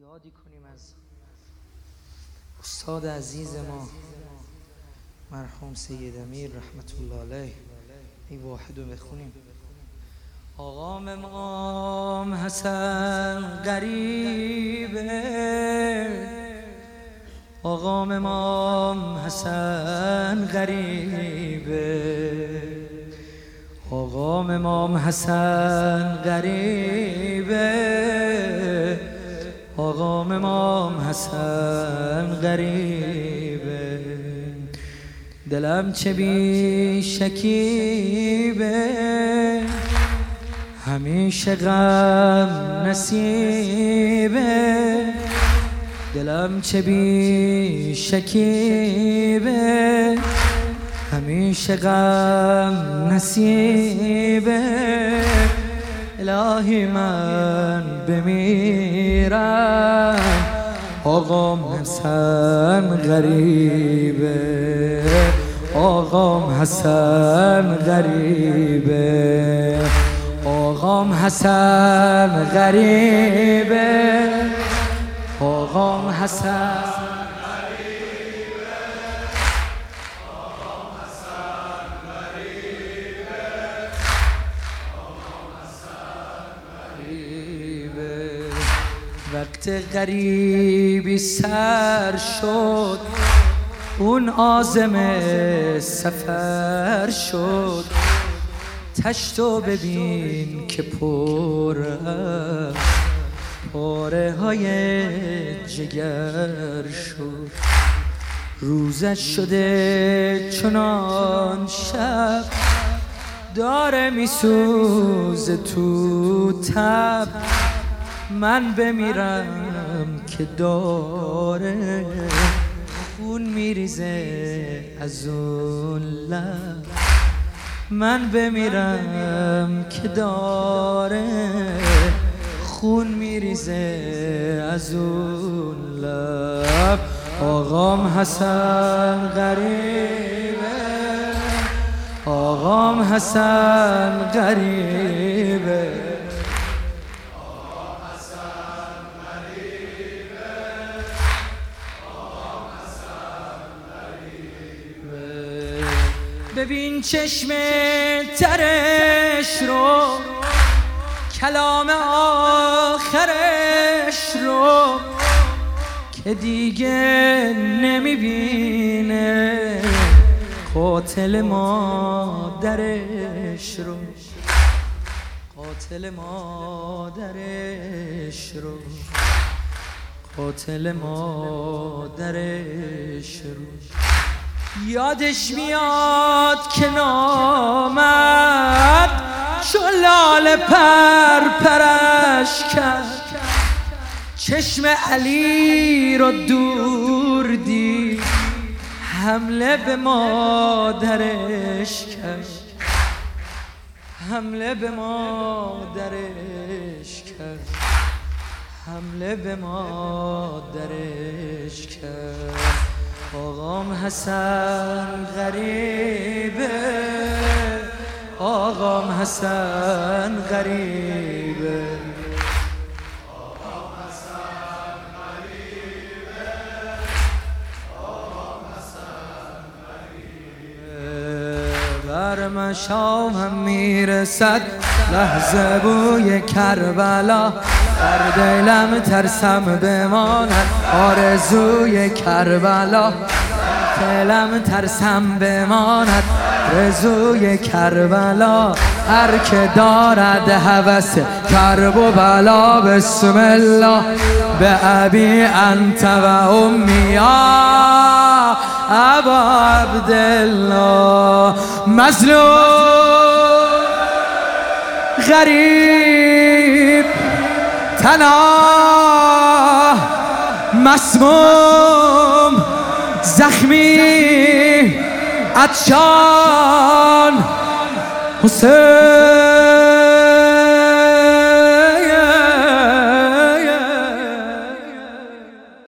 یادی کنیم از استاد عزیز ما مرحوم سید امیر رحمت الله علیه. ای واحد رو بخونیم. آقام امام حسن غریبه آقام امام حسن غریبه آقام امام حسن غریبه آقام امام حسن غریبه. دلم چه بی شکیبه. همیشه غم نصیبه. دلم چه بی شکیبه. همیشه غم نصیبه. الهی من بمیرم. آقام حسن غریبه. آقام حسن غریبه. آقام حسن غریبه. آقام حسن وقت غریبی سر شد. اون آزم سفر شد. تشتو ببین که پر پاره های جگر شد. روزش شده چنان شب. داره میسوز تو تب. من بمیرم که داره خون میریزه از اون لب. من بمیرم که داره خون میریزه از اون لب. آقام حسن غریبه. آقام حسن غریبه. ببین چشم ترش رو کلام آخرش رو که دیگه نمی‌بینه. قاتل مادرش رو قاتل مادرش رو قاتل مادرش رو. یادش میاد که نامد شلال پر پرش کرد. چشم علی رو دور دی حمله به مادرش کرد. حمله به مادرش کرد. حمله به مادرش کرد. آقام حسن غریبه. آقام حسن غریبه. بر مشامم می‌رسد. لحظه بوی کربلا در دلم ترسم بماند. آرزوی کربلا دلم ترسم بماند. رزوی کربلا هر که دارد هوس کرب و بلا بسم الله به ابی انت و امی ابا عبدالله مظلوم غریب تنها مسموم زخمی o seu